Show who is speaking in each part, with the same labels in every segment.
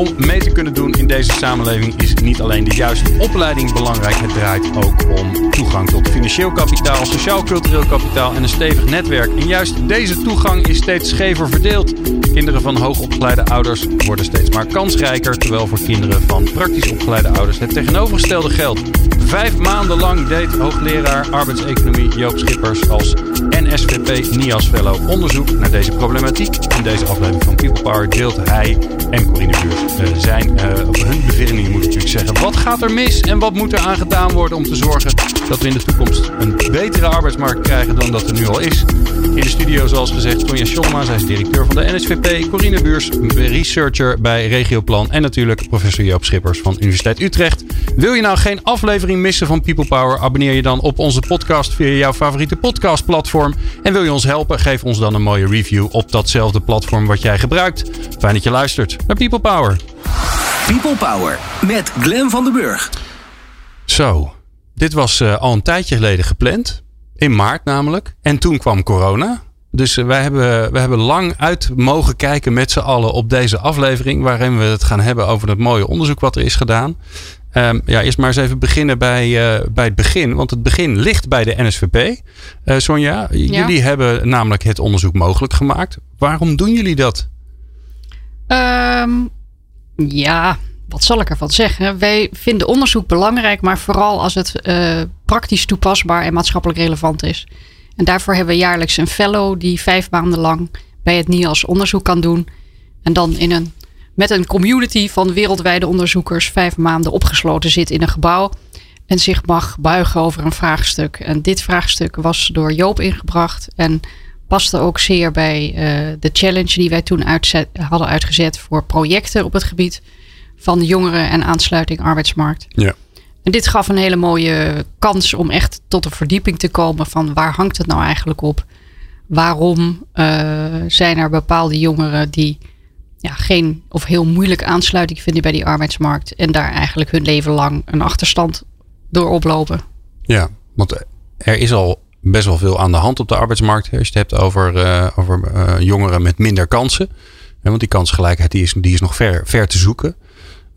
Speaker 1: Om mee te kunnen doen in deze samenleving is niet alleen de juiste opleiding belangrijk. Het draait ook om toegang tot financieel kapitaal, sociaal-cultureel kapitaal en een stevig netwerk. En juist deze toegang is steeds schever verdeeld. Kinderen van hoogopgeleide ouders worden steeds maar kansrijker, terwijl voor kinderen van praktisch opgeleide ouders het tegenovergestelde geldt. Vijf maanden lang deed hoogleraar arbeidseconomie Joop Schippers als NSVP NIAS Fellow onderzoek naar deze problematiek. In deze aflevering van People Power deelt hij en Corine Buurt uh, zijn, op hun bevindingen moet ik natuurlijk zeggen. Wat gaat er mis en wat moet er aan gedaan worden om te zorgen dat we in de toekomst een betere arbeidsmarkt krijgen dan dat er nu al is? In de studio zoals gezegd Sonja Schollema, zij is directeur van de NSVP. Corine Buurs, researcher bij Regioplan. En natuurlijk professor Joop Schippers van Universiteit Utrecht. Wil je nou geen aflevering missen van People Power? Abonneer je dan op onze podcast via jouw favoriete podcastplatform. En wil je ons helpen? Geef ons dan een mooie review op datzelfde platform wat jij gebruikt. Fijn dat je luistert naar People Power.
Speaker 2: People Power met Glen van den Burg.
Speaker 1: Zo, dit was uh, al een tijdje geleden gepland. In maart namelijk. En toen kwam corona. Dus uh, wij, hebben, wij hebben lang uit mogen kijken met z'n allen op deze aflevering. Waarin we het gaan hebben over het mooie onderzoek wat er is gedaan. Um, ja, eerst maar eens even beginnen bij, uh, bij het begin. Want het begin ligt bij de NSVP. Uh, Sonja, ja. jullie hebben namelijk het onderzoek mogelijk gemaakt. Waarom doen jullie dat?
Speaker 3: Um, ja, wat zal ik ervan zeggen? Wij vinden onderzoek belangrijk, maar vooral als het uh, praktisch toepasbaar en maatschappelijk relevant is. En daarvoor hebben we jaarlijks een fellow die vijf maanden lang bij het NIAS onderzoek kan doen. En dan in een, met een community van wereldwijde onderzoekers vijf maanden opgesloten zit in een gebouw. En zich mag buigen over een vraagstuk. En dit vraagstuk was door Joop ingebracht. En paste ook zeer bij uh, de challenge die wij toen uitzet, hadden uitgezet voor projecten op het gebied van jongeren en aansluiting arbeidsmarkt.
Speaker 1: Ja.
Speaker 3: En dit gaf een hele mooie kans om echt tot een verdieping te komen van waar hangt het nou eigenlijk op? Waarom uh, zijn er bepaalde jongeren die ja, geen of heel moeilijk aansluiting vinden bij die arbeidsmarkt en daar eigenlijk hun leven lang een achterstand door oplopen?
Speaker 1: Ja, want er is al best wel veel aan de hand op de arbeidsmarkt. Als je het hebt over, uh, over uh, jongeren met minder kansen. want die kansgelijkheid die is, die is nog ver, ver te zoeken.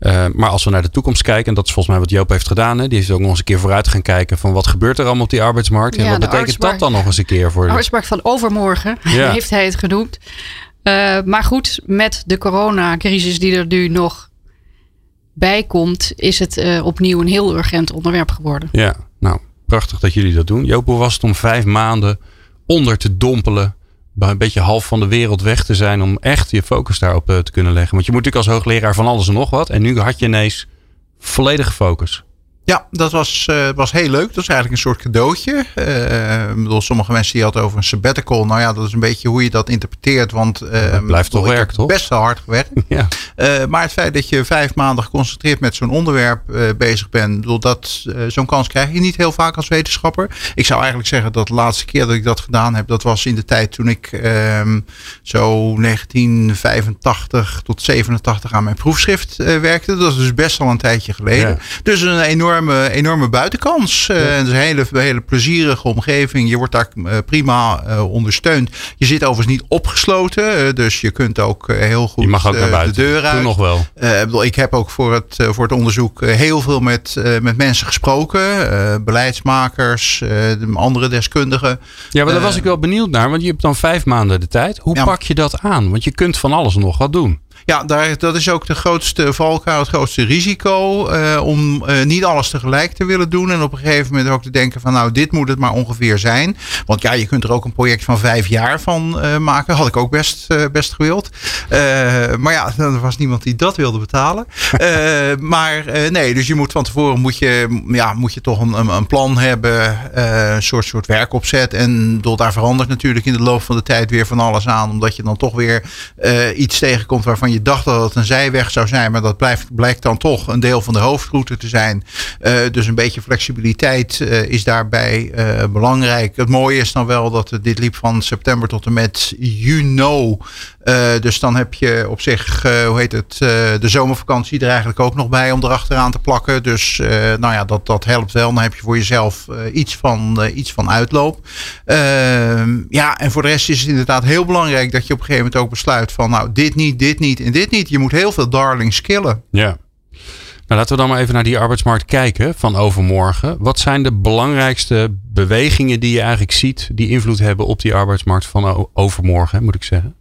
Speaker 1: Uh, maar als we naar de toekomst kijken, en dat is volgens mij wat Joop heeft gedaan. Hè, die is ook nog eens een keer vooruit gaan kijken van wat gebeurt er allemaal op die arbeidsmarkt. En ja, wat betekent dat dan nog eens een keer voor
Speaker 3: de arbeidsmarkt van overmorgen, ja. heeft hij het genoemd. Maar goed, met de coronacrisis die er nu nog bij komt, is het opnieuw een heel urgent onderwerp geworden.
Speaker 1: Ja, nou, prachtig dat jullie dat doen. Joop, hoe was het om vijf maanden onder te dompelen? Een beetje half van de wereld weg te zijn om echt je focus daarop te kunnen leggen. Want je moet natuurlijk als hoogleraar van alles en nog wat. En nu had je ineens volledige focus.
Speaker 4: Ja, dat was, uh, was heel leuk. Dat is eigenlijk een soort cadeautje. Uh, ik bedoel, sommige mensen die hadden over een sabbatical. Nou ja, dat is een beetje hoe je dat interpreteert. Want uh,
Speaker 1: dat blijft toch werk, toch?
Speaker 4: Best wel hard gewerkt.
Speaker 1: ja.
Speaker 4: maar het feit dat je vijf maanden geconcentreerd met zo'n onderwerp bezig bent. Bedoel, dat zo'n kans krijg je niet heel vaak als wetenschapper. Ik zou eigenlijk zeggen dat de laatste keer dat ik dat gedaan heb, dat was in de tijd toen ik ehm, zo 1985 tot 87 aan mijn proefschrift werkte. Dat is dus best al een tijdje geleden. Ja. Dus een enorm enorme, enorme buitenkans. Uh, het is een hele, hele plezierige omgeving. Je wordt daar uh, prima uh, ondersteund. Je zit overigens niet opgesloten. dus je kunt ook heel goed
Speaker 1: je mag ook naar buiten.
Speaker 4: de deur uit.
Speaker 1: Toen nog wel.
Speaker 4: ik heb ook voor het, voor het onderzoek heel veel met, met mensen gesproken. beleidsmakers, andere deskundigen.
Speaker 1: Ja, maar daar was ik wel benieuwd naar. Want je hebt dan vijf maanden de tijd. Hoe ja. pak je dat aan? Want je kunt van alles nog wat doen.
Speaker 4: Ja, daar, dat is ook de grootste valkuil, het grootste risico. Uh, om uh, niet alles tegelijk te willen doen. En op een gegeven moment ook te denken van nou, dit moet het maar ongeveer zijn. Want ja, je kunt er ook een project van vijf jaar van uh, maken. Had ik ook best, best gewild. maar ja, er was niemand die dat wilde betalen. maar nee, dus je moet van tevoren moet je, ja, moet je toch een, een, een plan hebben. een soort, soort werkopzet. En door daar verandert natuurlijk in de loop van de tijd weer van alles aan. Omdat je dan toch weer iets tegenkomt waarvan je je dacht dat het een zijweg zou zijn, maar dat blijft, blijkt dan toch een deel van de hoofdroute te zijn. Uh, dus een beetje flexibiliteit uh, is daarbij uh, belangrijk. Het mooie is dan wel dat dit liep van september tot en met juni. dus dan heb je op zich, hoe heet het, de zomervakantie er eigenlijk ook nog bij om erachteraan te plakken. Dus nou ja, dat, dat helpt wel. Dan heb je voor jezelf iets, van, iets van uitloop. Ehm, ja, en voor de rest is het inderdaad heel belangrijk dat je op een gegeven moment ook besluit van nou, dit niet, dit niet en dit niet. Je moet heel veel darling skillen.
Speaker 1: Ja. Nou, laten we dan maar even naar die arbeidsmarkt kijken van overmorgen. Wat zijn de belangrijkste bewegingen die je eigenlijk ziet die invloed hebben op die arbeidsmarkt van overmorgen, moet ik zeggen?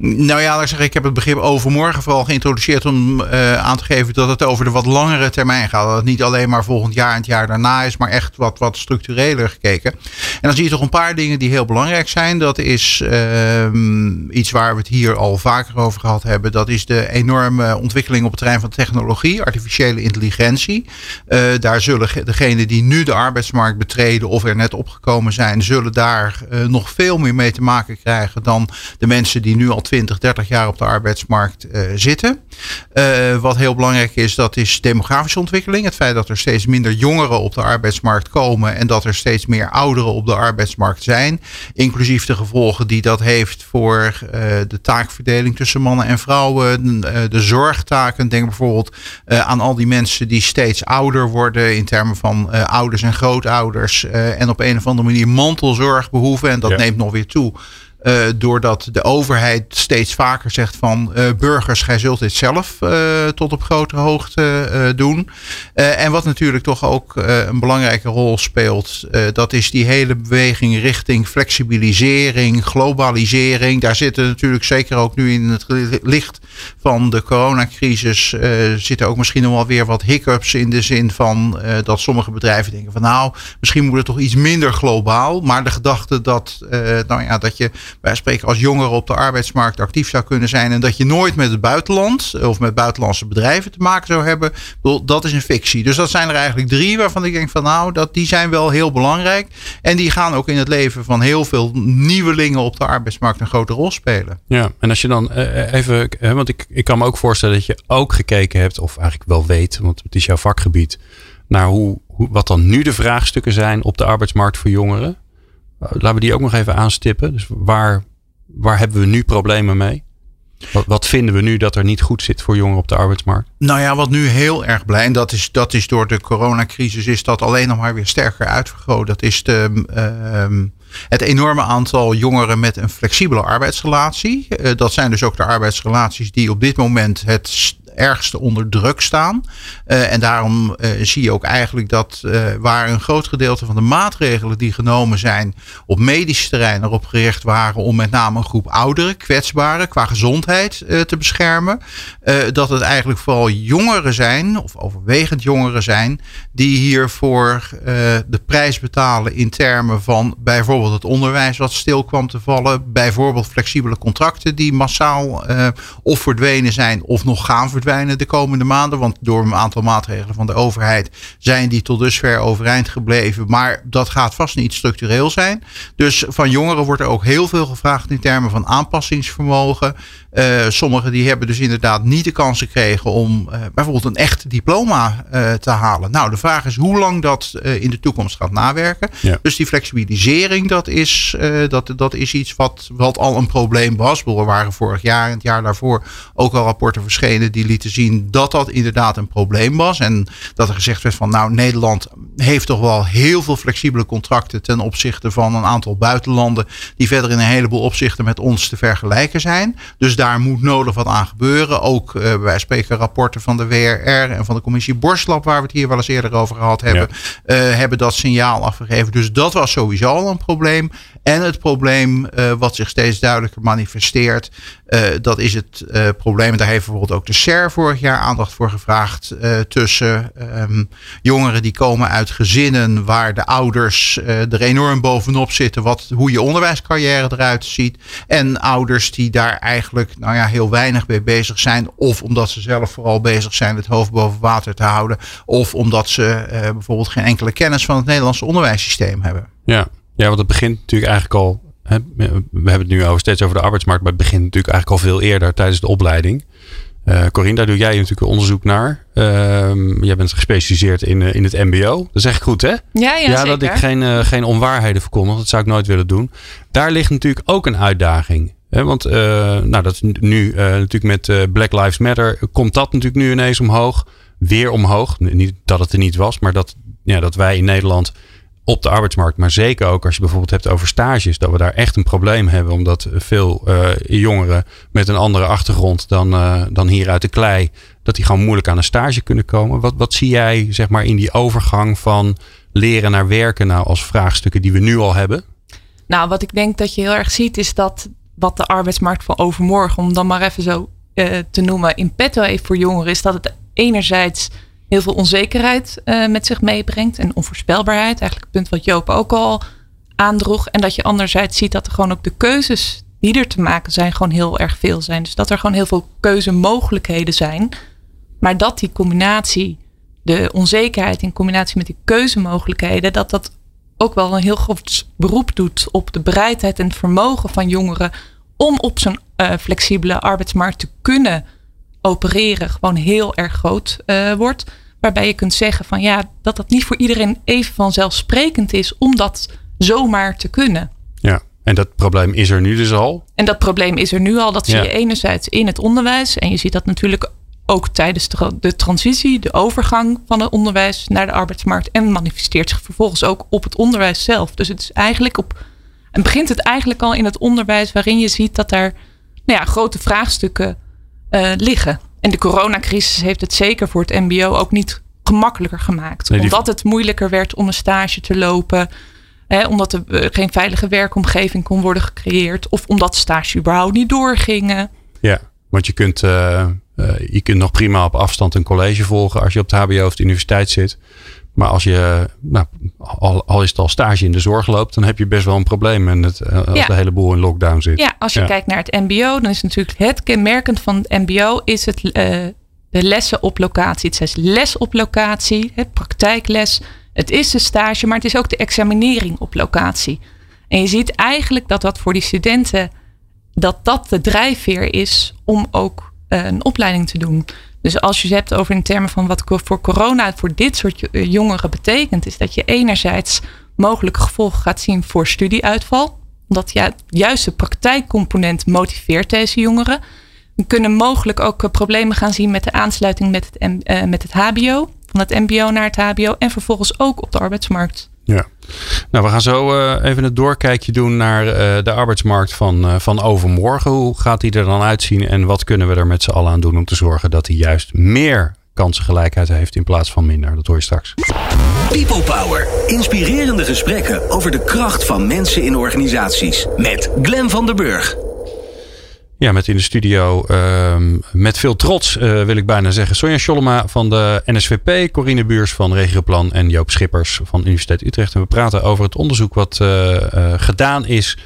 Speaker 4: Nou ja, zeg, ik heb het begrip overmorgen vooral geïntroduceerd om uh, aan te geven dat het over de wat langere termijn gaat. Dat het niet alleen maar volgend jaar en het jaar daarna is, maar echt wat, wat structureler gekeken. En dan zie je toch een paar dingen die heel belangrijk zijn. Dat is uh, iets waar we het hier al vaker over gehad hebben. Dat is de enorme ontwikkeling op het terrein van technologie, artificiële intelligentie. Uh, daar zullen degenen die nu de arbeidsmarkt betreden of er net opgekomen zijn, zullen daar nog veel meer mee te maken krijgen dan de mensen die nu al 20, 30 jaar op de arbeidsmarkt uh, zitten. Uh, wat heel belangrijk is, dat is demografische ontwikkeling. Het feit dat er steeds minder jongeren op de arbeidsmarkt komen en dat er steeds meer ouderen op de arbeidsmarkt zijn. Inclusief de gevolgen die dat heeft voor uh, de taakverdeling tussen mannen en vrouwen. de zorgtaken. Denk bijvoorbeeld aan al die mensen die steeds ouder worden in termen van ouders en grootouders. en op een of andere manier mantelzorg behoeven. En dat ja. neemt nog weer toe. Uh, doordat de overheid steeds vaker zegt van uh, burgers, gij zult dit zelf uh, tot op grotere hoogte doen. en wat natuurlijk toch ook een belangrijke rol speelt, dat is die hele beweging richting flexibilisering, globalisering. Daar zitten natuurlijk zeker ook nu in het licht van de coronacrisis, zitten ook misschien nog wel weer wat hiccups in de zin van dat sommige bedrijven denken van nou, misschien moet het toch iets minder globaal. Maar de gedachte dat, nou ja, dat je wij spreken als jongere op de arbeidsmarkt actief zou kunnen zijn. En dat je nooit met het buitenland of met buitenlandse bedrijven te maken zou hebben. Dat is een fictie. Dus dat zijn er eigenlijk drie waarvan ik denk van nou, dat, die zijn wel heel belangrijk. En die gaan ook in het leven van heel veel nieuwelingen op de arbeidsmarkt een grote rol spelen.
Speaker 1: Ja, en als je dan even, want ik, ik kan me ook voorstellen dat je ook gekeken hebt, of eigenlijk wel weet, want het is jouw vakgebied, naar hoe, wat dan nu de vraagstukken zijn op de arbeidsmarkt voor jongeren. Laten we die ook nog even aanstippen. Dus waar, waar hebben we nu problemen mee? Wat, vinden we nu dat er niet goed zit voor jongeren op de arbeidsmarkt?
Speaker 4: Nou ja, wat nu heel erg blij, en dat is, dat is door de coronacrisis, is dat alleen nog maar weer sterker uitvergroot. Dat is de, uh, het enorme aantal jongeren met een flexibele arbeidsrelatie. Uh, dat zijn dus ook de arbeidsrelaties die op dit moment het ergste onder druk staan. Uh, en daarom uh, zie je ook eigenlijk dat uh, waar een groot gedeelte van de maatregelen die genomen zijn op medisch terrein erop gericht waren om met name een groep ouderen, kwetsbaren qua gezondheid te beschermen. dat het eigenlijk vooral jongeren zijn, of overwegend jongeren zijn, die hiervoor de prijs betalen in termen van bijvoorbeeld het onderwijs wat stil kwam te vallen, bijvoorbeeld flexibele contracten die massaal of verdwenen zijn of nog gaan verdwijnen verdwijnen de komende maanden. Want door een aantal maatregelen van de overheid zijn die tot dusver overeind gebleven. Maar dat gaat vast niet structureel zijn. Dus van jongeren wordt er ook heel veel gevraagd in termen van aanpassingsvermogen. Uh, sommigen die hebben dus inderdaad niet de kans gekregen om uh, bijvoorbeeld een echt diploma uh, te halen. Nou, de vraag is hoe lang dat in de toekomst gaat nawerken. Ja. Dus die flexibilisering, dat is, dat, dat is iets wat, wat al een probleem was. Er waren vorig jaar en het jaar daarvoor ook al rapporten verschenen die lieten zien dat dat inderdaad een probleem was. En dat er gezegd werd van nou, Nederland heeft toch wel heel veel flexibele contracten ten opzichte van een aantal buitenlanden die verder in een heleboel opzichten met ons te vergelijken zijn. Dus daar moet nodig wat aan gebeuren. Ook uh, wij spreken rapporten van de WRR en van de commissie Borslap, waar we het hier wel eens eerder over gehad hebben, ja. uh, hebben dat signaal afgegeven. Dus dat was sowieso al een probleem. En het probleem uh, wat zich steeds duidelijker manifesteert, dat is het probleem. Daar heeft bijvoorbeeld ook de SER vorig jaar aandacht voor gevraagd. tussen um, jongeren die komen uit gezinnen waar de ouders er enorm bovenop zitten, wat, hoe je onderwijscarrière eruit ziet. En ouders die daar eigenlijk nou ja, heel weinig mee bezig zijn. Of omdat ze zelf vooral bezig zijn het hoofd boven water te houden. Of omdat ze bijvoorbeeld geen enkele kennis van het Nederlandse onderwijssysteem hebben.
Speaker 1: Ja, ja want het begint natuurlijk eigenlijk al. Hè, we hebben het nu over, steeds over de arbeidsmarkt. Maar het begint natuurlijk eigenlijk al veel eerder tijdens de opleiding. Uh, Corinne, daar doe jij natuurlijk onderzoek naar. Uh, jij bent gespecialiseerd in, uh, in het MBO. Dat is echt goed, hè?
Speaker 5: Ja, ja,
Speaker 1: ja
Speaker 5: zeker.
Speaker 1: dat ik geen, uh, geen onwaarheden verkondig. Dat zou ik nooit willen doen. Daar ligt natuurlijk ook een uitdaging. He, want nou, dat nu natuurlijk met Black Lives Matter komt dat natuurlijk nu ineens omhoog. Weer omhoog. Niet dat het er niet was, maar dat, ja, dat wij in Nederland op de arbeidsmarkt. Maar zeker ook als je bijvoorbeeld hebt over stages. Dat we daar echt een probleem hebben. Omdat veel uh, jongeren met een andere achtergrond dan, uh, dan hier uit de klei. Dat die gewoon moeilijk aan een stage kunnen komen. Wat, wat zie jij zeg maar in die overgang van leren naar werken nou als vraagstukken die we nu al hebben?
Speaker 5: Nou, wat ik denk dat je heel erg ziet is dat wat de arbeidsmarkt van overmorgen, om dan maar even zo uh, te noemen, in petto heeft voor jongeren, is dat het enerzijds heel veel onzekerheid uh, met zich meebrengt en onvoorspelbaarheid. Eigenlijk het punt wat Joop ook al aandroeg. En dat je anderzijds ziet dat er gewoon ook de keuzes die er te maken zijn, gewoon heel erg veel zijn. Dus dat er gewoon heel veel keuzemogelijkheden zijn. Maar dat die combinatie, de onzekerheid in combinatie met die keuzemogelijkheden, dat dat ook wel een heel groot beroep doet op de bereidheid en het vermogen van jongeren om op zo'n uh, flexibele arbeidsmarkt te kunnen opereren gewoon heel erg groot uh, wordt. Waarbij je kunt zeggen van ja, dat dat niet voor iedereen even vanzelfsprekend is om dat zomaar te kunnen.
Speaker 1: Ja, en dat probleem is er nu dus al.
Speaker 5: En dat probleem is er nu al. Dat zie je enerzijds in het onderwijs. En je ziet dat natuurlijk ook tijdens de, de transitie, de overgang van het onderwijs naar de arbeidsmarkt. En manifesteert zich vervolgens ook op het onderwijs zelf. Dus het is eigenlijk op. En begint het eigenlijk al in het onderwijs, waarin je ziet dat daar nou ja, grote vraagstukken uh, liggen. En de coronacrisis heeft het zeker voor het MBO ook niet gemakkelijker gemaakt. Omdat het moeilijker werd om een stage te lopen. Hè, omdat er eh, geen veilige werkomgeving kon worden gecreëerd. Of omdat stage überhaupt niet doorgingen.
Speaker 1: Ja, want je kunt, uh, je kunt nog prima op afstand een college volgen als je op de HBO of de universiteit zit. Maar als je, nou, al, al, is het al stage in de zorg loopt, dan heb je best wel een probleem. En het, eh, als de hele boel in lockdown zit.
Speaker 5: Ja, als je kijkt naar het MBO, dan is natuurlijk het kenmerkend van het MBO is het, uh, de lessen op locatie. Het is les op locatie, het praktijkles. Het is de stage, maar het is ook de examinering op locatie. En je ziet eigenlijk dat dat voor die studenten, dat dat de drijfveer is om ook uh, een opleiding te doen. Dus als je het hebt over in termen van wat voor corona voor dit soort eh, jongeren betekent, is dat je enerzijds mogelijke gevolgen gaat zien voor studieuitval. Omdat ja, juist de praktijkcomponent motiveert deze jongeren. We kunnen mogelijk ook eh, problemen gaan zien met de aansluiting met het, uh, met het HBO. Van het MBO naar het HBO. En vervolgens ook op de arbeidsmarkt.
Speaker 1: Ja, nou we gaan zo uh, even een doorkijkje doen naar uh, de arbeidsmarkt van, uh, van overmorgen. Hoe gaat die er dan uitzien en wat kunnen we er met z'n allen aan doen om te zorgen dat hij juist meer kansengelijkheid heeft in plaats van minder? Dat hoor je straks.
Speaker 2: People Power. Inspirerende gesprekken over de kracht van mensen in organisaties. Met Glen van der Burg.
Speaker 1: Ja, met in de studio uh, met veel trots uh, wil ik bijna zeggen. Sonja Schollema van de NSVP, Corine Buurs van Regioplan en Joop Schippers van Universiteit Utrecht. En we praten over het onderzoek wat uh, gedaan is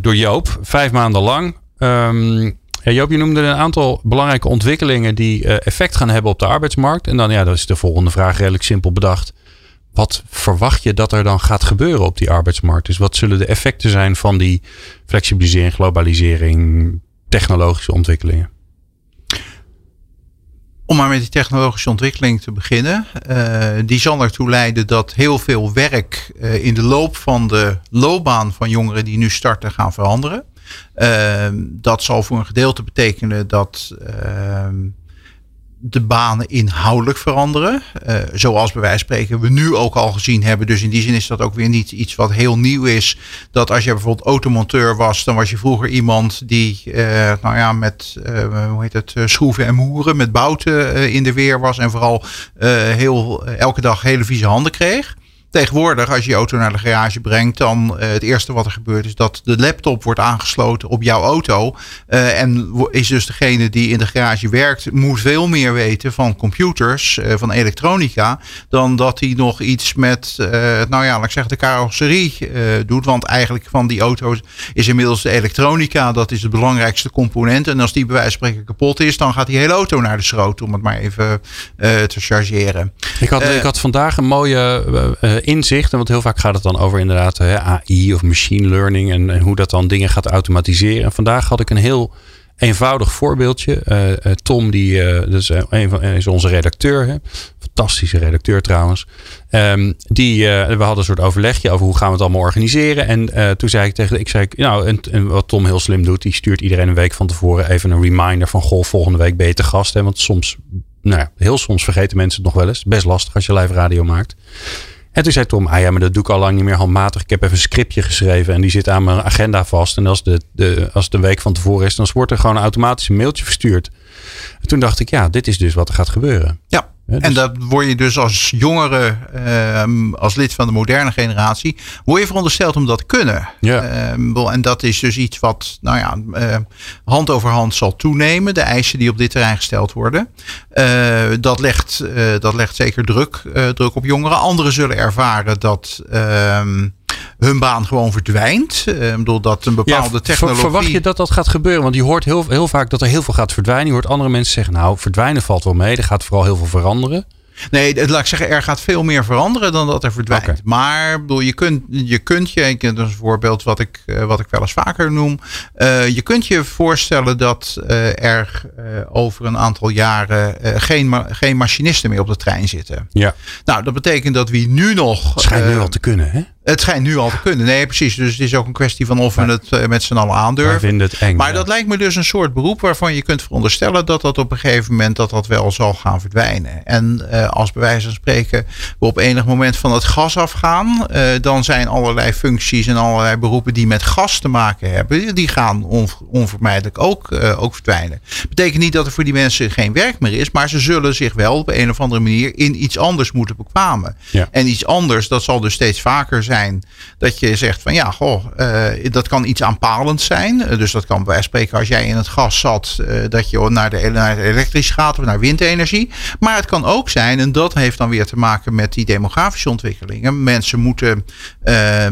Speaker 1: door Joop, vijf maanden lang. Um, ja, Joop, je noemde een aantal belangrijke ontwikkelingen die effect gaan hebben op de arbeidsmarkt. En dan ja, dat is de volgende vraag redelijk simpel bedacht. Wat verwacht je dat er dan gaat gebeuren op die arbeidsmarkt? Dus wat zullen de effecten zijn van die flexibilisering, globalisering, technologische ontwikkelingen?
Speaker 4: Om maar met die technologische ontwikkeling te beginnen. Uh, die zal ertoe leiden dat heel veel werk uh, in de loop van de loopbaan van jongeren die nu starten gaan veranderen. Uh, dat zal voor een gedeelte betekenen dat de banen inhoudelijk veranderen. Uh, zoals bij wijze van spreken we nu ook al gezien hebben. Dus in die zin is dat ook weer niet iets wat heel nieuw is. Dat als je bijvoorbeeld automonteur was, dan was je vroeger iemand die uh, nou ja, met uh, hoe heet het, schroeven en moeren, met bouten in de weer was. En vooral heel, elke dag hele vieze handen kreeg. Tegenwoordig, als je je auto naar de garage brengt, dan uh, het eerste wat er gebeurt is dat de laptop wordt aangesloten op jouw auto. Uh, en is dus degene die in de garage werkt, moet veel meer weten van computers, uh, van elektronica, dan dat hij nog iets met, nou ja, laat ik zeggen, de carrosserie doet. Want eigenlijk van die auto's is inmiddels de elektronica, dat is het belangrijkste component. En als die bij wijze van spreken kapot is, dan gaat die hele auto naar de schroot, om het maar even te chargeren.
Speaker 1: Ik had, ik had vandaag een mooie inzicht. Want heel vaak gaat het dan over inderdaad hè, AI of machine learning. En, en, hoe dat dan dingen gaat automatiseren. En vandaag had ik een heel eenvoudig voorbeeldje. Uh, Tom, die uh, dus een van, is onze redacteur. Hè? Fantastische redacteur trouwens. Um, die, we hadden een soort overlegje over hoe gaan we het allemaal organiseren. En toen zei ik tegen ik zei, nou, en, en, wat Tom heel slim doet, die stuurt iedereen een week van tevoren even een reminder van goh, volgende week te gast. Hè? Want soms, nou ja, heel soms vergeten mensen het nog wel eens. Best lastig als je live radio maakt. En toen zei Tom, ah ja, maar dat doe ik al lang niet meer handmatig. Ik heb even een scriptje geschreven en die zit aan mijn agenda vast. En als, de, de, als het een week van tevoren is, dan wordt er gewoon automatisch een mailtje verstuurd. En toen dacht ik, ja, dit is dus wat er gaat gebeuren.
Speaker 4: Ja,
Speaker 1: dus-
Speaker 4: en dat word je dus als jongere, ehm, als lid van de moderne generatie, word je verondersteld om dat te kunnen.
Speaker 1: Ja.
Speaker 4: Ehm, en dat is dus iets wat, nou ja, eh, hand over hand zal toenemen. De eisen die op dit terrein gesteld worden. Eh, dat, legt, eh, dat legt zeker druk, druk op jongeren. Anderen zullen ervaren dat ehm, hun baan gewoon verdwijnt. Uh, bedoel dat een bepaalde
Speaker 1: ver-
Speaker 4: technologie.
Speaker 1: Verwacht je dat dat gaat gebeuren? Want je hoort heel, heel vaak dat er heel veel gaat verdwijnen. Je hoort andere mensen zeggen, nou, verdwijnen valt wel mee. Er gaat vooral heel veel veranderen.
Speaker 4: Nee, laat ik zeggen, er gaat veel meer veranderen dan dat er verdwijnt. Maar bedoel, je kunt je, kunt je ik, dat is een voorbeeld wat ik, eh, wat ik wel eens vaker noem. eh, je kunt je voorstellen dat eh, er eh, over een aantal jaren eh, geen, ma- geen machinisten meer op de trein zitten.
Speaker 1: Ja,
Speaker 4: Nou, dat betekent dat we nu nog.
Speaker 1: schijnt nu
Speaker 4: eh,
Speaker 1: al te kunnen, hè?
Speaker 4: Het schijnt nu al te kunnen. Nee, precies. Dus het is ook een kwestie van of we het eh, met z'n allen
Speaker 1: Wij
Speaker 4: aandurven.
Speaker 1: vinden het eng.
Speaker 4: Maar
Speaker 1: ja.
Speaker 4: dat lijkt me dus een soort beroep waarvan je kunt veronderstellen dat dat op een gegeven moment dat dat wel zal gaan verdwijnen. En eh, als bij wijze van spreken we op enig moment van het gas afgaan, eh, dan zijn allerlei functies en allerlei beroepen die met gas te maken hebben, die gaan on- onvermijdelijk ook, eh, ook verdwijnen. Betekent niet dat er voor die mensen geen werk meer is, maar ze zullen zich wel op een of andere manier in iets anders moeten bekwamen.
Speaker 1: Ja.
Speaker 4: En iets anders, dat zal dus steeds vaker zijn dat je zegt van ja, goh, eh, dat kan iets aanpalend zijn. Eh, dus dat kan bij spreken als jij in het gas zat, eh, dat je naar de, naar elektrisch gaat of naar windenergie. Maar het kan ook zijn, en dat heeft dan weer te maken met die demografische ontwikkelingen. Mensen moeten,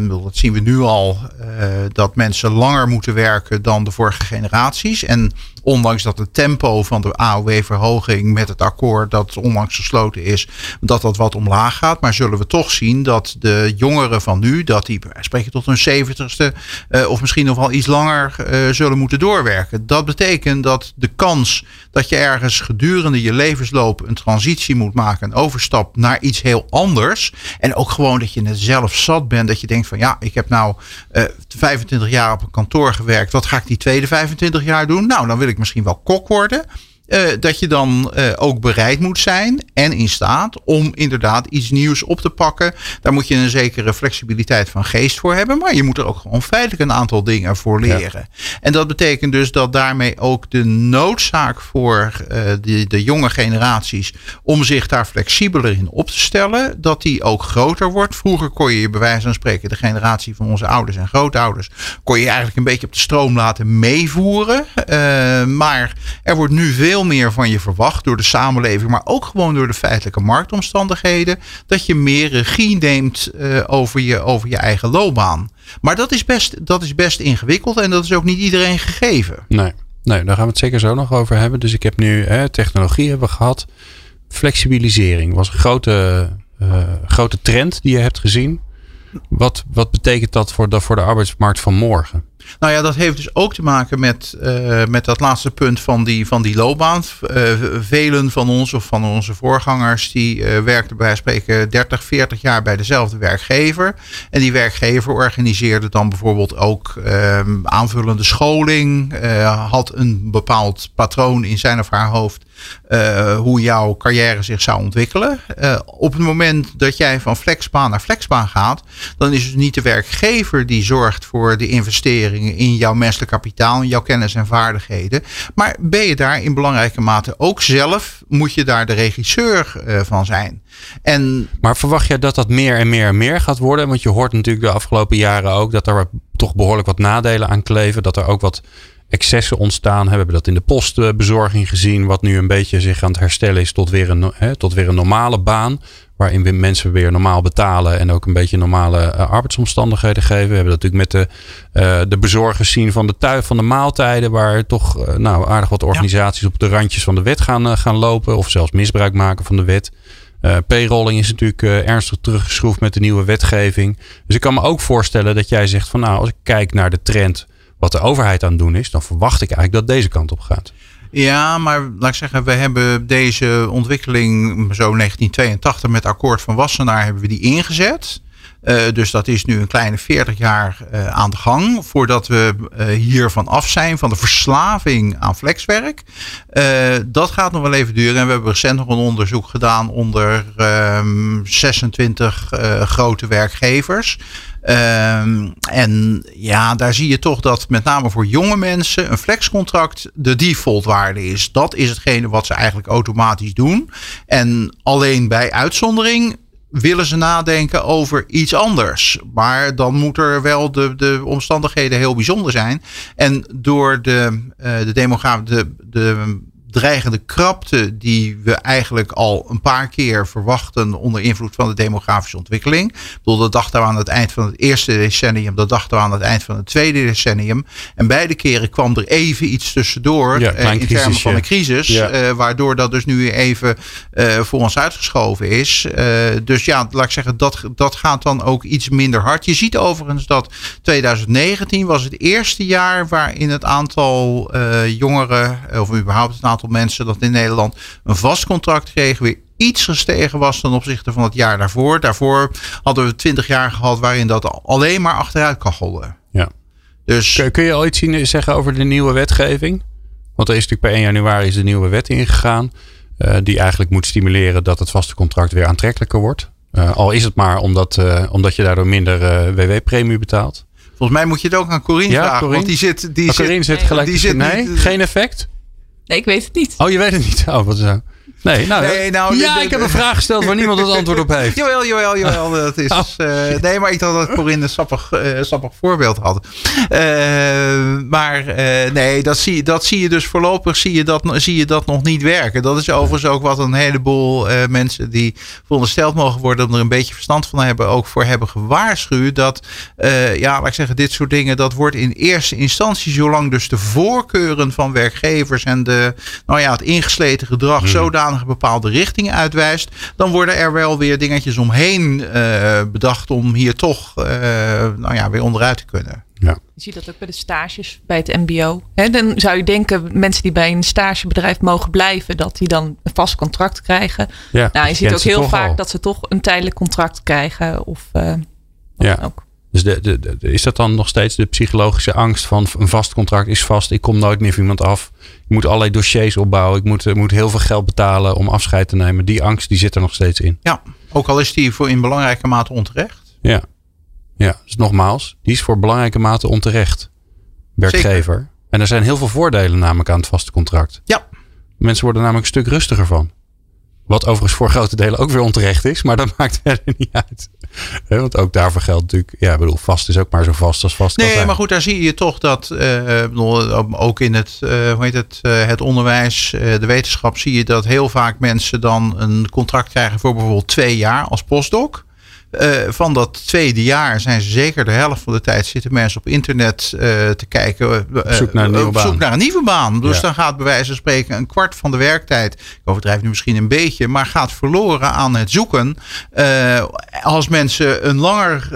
Speaker 4: dat zien we nu al, dat mensen langer moeten werken dan de vorige generaties. En ondanks dat het tempo van de AOW-verhoging met het akkoord dat onlangs gesloten is, dat dat wat omlaag gaat. Maar zullen we toch zien dat de jongeren van nu, dat die spreken tot hun zeventigste eh, of misschien nog wel iets langer eh, zullen moeten doorwerken. Dat betekent dat de kans dat je ergens gedurende je levensloop een transitie moet maken, een overstap naar iets heel anders. En ook gewoon dat je net zelf zat bent, dat je denkt van ja, ik heb nou eh 25 jaar op een kantoor gewerkt. Wat ga ik die tweede 25 jaar doen? Nou, dan wil ik misschien wel kok worden. Eh, dat je dan eh, ook bereid moet zijn en in staat om inderdaad iets nieuws op te pakken. Daar moet je een zekere flexibiliteit van geest voor hebben. Maar je moet er ook gewoon feitelijk een aantal dingen voor leren. En dat betekent dus dat daarmee ook de noodzaak voor eh, de, de jonge generaties om zich daar flexibeler in op te stellen, dat die ook groter wordt. Vroeger kon je bij wijze van spreken de generatie van onze ouders en grootouders, kon je eigenlijk een beetje op de stroom laten meevoeren. Maar er wordt nu veel meer van je verwacht door de samenleving, maar ook gewoon door de feitelijke marktomstandigheden, dat je meer regie neemt eh, over, je, over je eigen loopbaan. Maar dat is, best, dat is best ingewikkeld en dat is ook niet iedereen gegeven.
Speaker 1: Nee. nee, daar gaan we het zeker zo nog over hebben. Dus ik heb nu hè, technologie hebben gehad. Flexibilisering was een grote, eh, grote trend die je hebt gezien. Wat, wat betekent dat voor de, voor de arbeidsmarkt van morgen?
Speaker 4: Nou ja, dat heeft dus ook te maken met, eh, met dat laatste punt van die, van die loopbaan. Eh, velen van ons of van onze voorgangers die eh, werkten bij spreken 30, 40 jaar bij dezelfde werkgever. En die werkgever organiseerde dan bijvoorbeeld ook eh, aanvullende scholing. had een bepaald patroon in zijn of haar hoofd hoe jouw carrière zich zou ontwikkelen. Op het moment dat jij van flexbaan naar flexbaan gaat, dan is het niet de werkgever die zorgt voor de in jouw menselijk kapitaal, jouw kennis en vaardigheden. Maar ben je daar in belangrijke mate ook zelf, moet je daar de regisseur eh, van zijn. En
Speaker 1: Maar verwacht jij dat dat meer en meer en meer gaat worden? Want je hoort natuurlijk de afgelopen jaren ook dat er toch behoorlijk wat nadelen aan kleven. Dat er ook wat excessen ontstaan. We hebben dat in de postbezorging gezien. Wat nu een beetje zich aan het herstellen is tot weer een, hè, tot weer een normale baan. Waarin we mensen weer normaal betalen. En ook een beetje normale eh, arbeidsomstandigheden geven. We hebben dat natuurlijk met de, eh, de bezorgers zien van de, tui, van de maaltijden. Waar toch eh, nou, aardig wat organisaties op de randjes van de wet gaan, gaan lopen. Of zelfs misbruik maken van de wet. Payrolling is natuurlijk ernstig teruggeschroefd met de nieuwe wetgeving. Dus ik kan me ook voorstellen dat jij zegt van nou, als ik kijk naar de trend wat de overheid aan het doen is, dan verwacht ik eigenlijk dat deze kant op gaat.
Speaker 4: Ja, maar laat ik zeggen, we hebben deze ontwikkeling zo 1982 met akkoord van Wassenaar hebben we die ingezet. dus dat is nu een kleine 40 jaar aan de gang voordat we hiervan af zijn, van de verslaving aan flexwerk. dat gaat nog wel even duren. En we hebben recent nog een onderzoek gedaan onder 26 ehm, grote werkgevers. Um, en ja, daar zie je toch dat met name voor jonge mensen een flexcontract de default waarde is. Dat is hetgene wat ze eigenlijk automatisch doen. En alleen bij uitzondering willen ze nadenken over iets anders. Maar dan moet er wel de, de omstandigheden heel bijzonder zijn. En door de, uh, de demografie, de, de dreigende krapte die we eigenlijk al een paar keer verwachten onder invloed van de demografische ontwikkeling. Ik bedoel, dat dachten we aan het eind van het eerste decennium, dat dachten we aan het eind van het tweede decennium. En beide keren kwam er even iets tussendoor
Speaker 1: ja, uh,
Speaker 4: in termen van een crisis, ja. uh, waardoor dat dus nu even uh, voor ons uitgeschoven is. dus ja, laat ik zeggen, dat, dat gaat dan ook iets minder hard. Je ziet overigens dat 2019 was het eerste jaar waarin het aantal jongeren, of überhaupt het aantal mensen dat in Nederland een vast contract kregen weer iets gestegen was ten opzichte van het jaar daarvoor. Daarvoor hadden we 20 jaar gehad waarin dat alleen maar achteruit kachelde.
Speaker 1: Ja. Dus, kun, je al iets zien, zeggen over de nieuwe wetgeving? Want er is natuurlijk per 1 januari is de nieuwe wet ingegaan. Uh, die eigenlijk moet stimuleren dat het vaste contract weer aantrekkelijker wordt. Uh, al is het maar omdat, uh, omdat je daardoor minder WW-premie betaalt.
Speaker 4: Volgens mij moet je het ook aan Corine
Speaker 1: ja,
Speaker 4: vragen.
Speaker 1: Corine?
Speaker 4: Want die zit, die
Speaker 1: oh, Corine
Speaker 4: zit,
Speaker 1: zit gelijk.
Speaker 4: Die zit
Speaker 1: nee,
Speaker 4: niet,
Speaker 1: geen effect?
Speaker 5: Nee, ik weet het niet.
Speaker 1: Oh, je weet het niet? Oh, wat zo. Nee, nou,
Speaker 4: nee, nou
Speaker 1: ja,
Speaker 4: de, de,
Speaker 1: ik heb een vraag gesteld waar niemand het antwoord op heeft.
Speaker 4: Jawel, jawel, jawel. Dat is,
Speaker 1: Oh,
Speaker 4: uh, nee, maar ik dacht dat Corinne een sappig, uh, sappig voorbeeld had. Uh, maar nee, dat zie, dat zie je dus voorlopig zie je dat, zie je dat nog niet werken. Dat is overigens ook wat een heleboel mensen die verondersteld mogen worden om er een beetje verstand van hebben, ook voor hebben gewaarschuwd. Dat, ja, laat ik zeggen, dit soort dingen, dat wordt in eerste instantie, zolang dus de voorkeuren van werkgevers en de, nou ja, het ingesleten gedrag hmm. zodanig bepaalde richtingen uitwijst, dan worden er wel weer dingetjes omheen uh, bedacht om hier toch uh, nou ja, weer onderuit te kunnen.
Speaker 1: Ja.
Speaker 5: Je ziet dat ook bij de stages bij het MBO. He, dan zou je denken, mensen die bij een stagebedrijf mogen blijven, dat die dan een vast contract krijgen.
Speaker 1: Ja,
Speaker 5: nou, je ziet ook heel vaak
Speaker 1: al.
Speaker 5: dat ze toch een tijdelijk contract krijgen. Of uh,
Speaker 1: ja.
Speaker 5: ook.
Speaker 1: Dus de, de, de, is dat dan nog steeds de psychologische angst van een vast contract is vast, ik kom nooit meer van iemand af. Ik moet allerlei dossiers opbouwen, ik moet, moet heel veel geld betalen om afscheid te nemen. Die angst die zit er nog steeds in.
Speaker 4: Ja, ook al is die voor in belangrijke mate onterecht.
Speaker 1: Ja, ja dus nogmaals, die is voor belangrijke mate onterecht. Werkgever.
Speaker 4: Zeker.
Speaker 1: En er zijn heel veel voordelen namelijk aan het vaste contract.
Speaker 4: Ja.
Speaker 1: Mensen worden namelijk een stuk rustiger van. Wat overigens voor grote delen ook weer onterecht is, maar dat maakt verder niet uit. He, want ook daarvoor geldt natuurlijk, ja, ik bedoel, vast is ook maar zo vast als vast
Speaker 4: Nee,
Speaker 1: kan zijn.
Speaker 4: maar goed, daar zie je toch dat, uh, ook in het, uh, hoe heet het, uh, het onderwijs, de wetenschap, zie je dat heel vaak mensen dan een contract krijgen voor bijvoorbeeld twee jaar als postdoc. Uh, van dat tweede jaar zijn ze zeker de helft van de tijd zitten mensen op internet uh, te kijken. Uh,
Speaker 1: op zoek naar een nieuwe baan.
Speaker 4: Zoek naar een nieuwe baan. Dus
Speaker 1: Ja.
Speaker 4: dan gaat bij wijze van spreken een kwart van de werktijd. Ik overdrijf nu misschien een beetje. Maar gaat verloren aan het zoeken. Als mensen een langer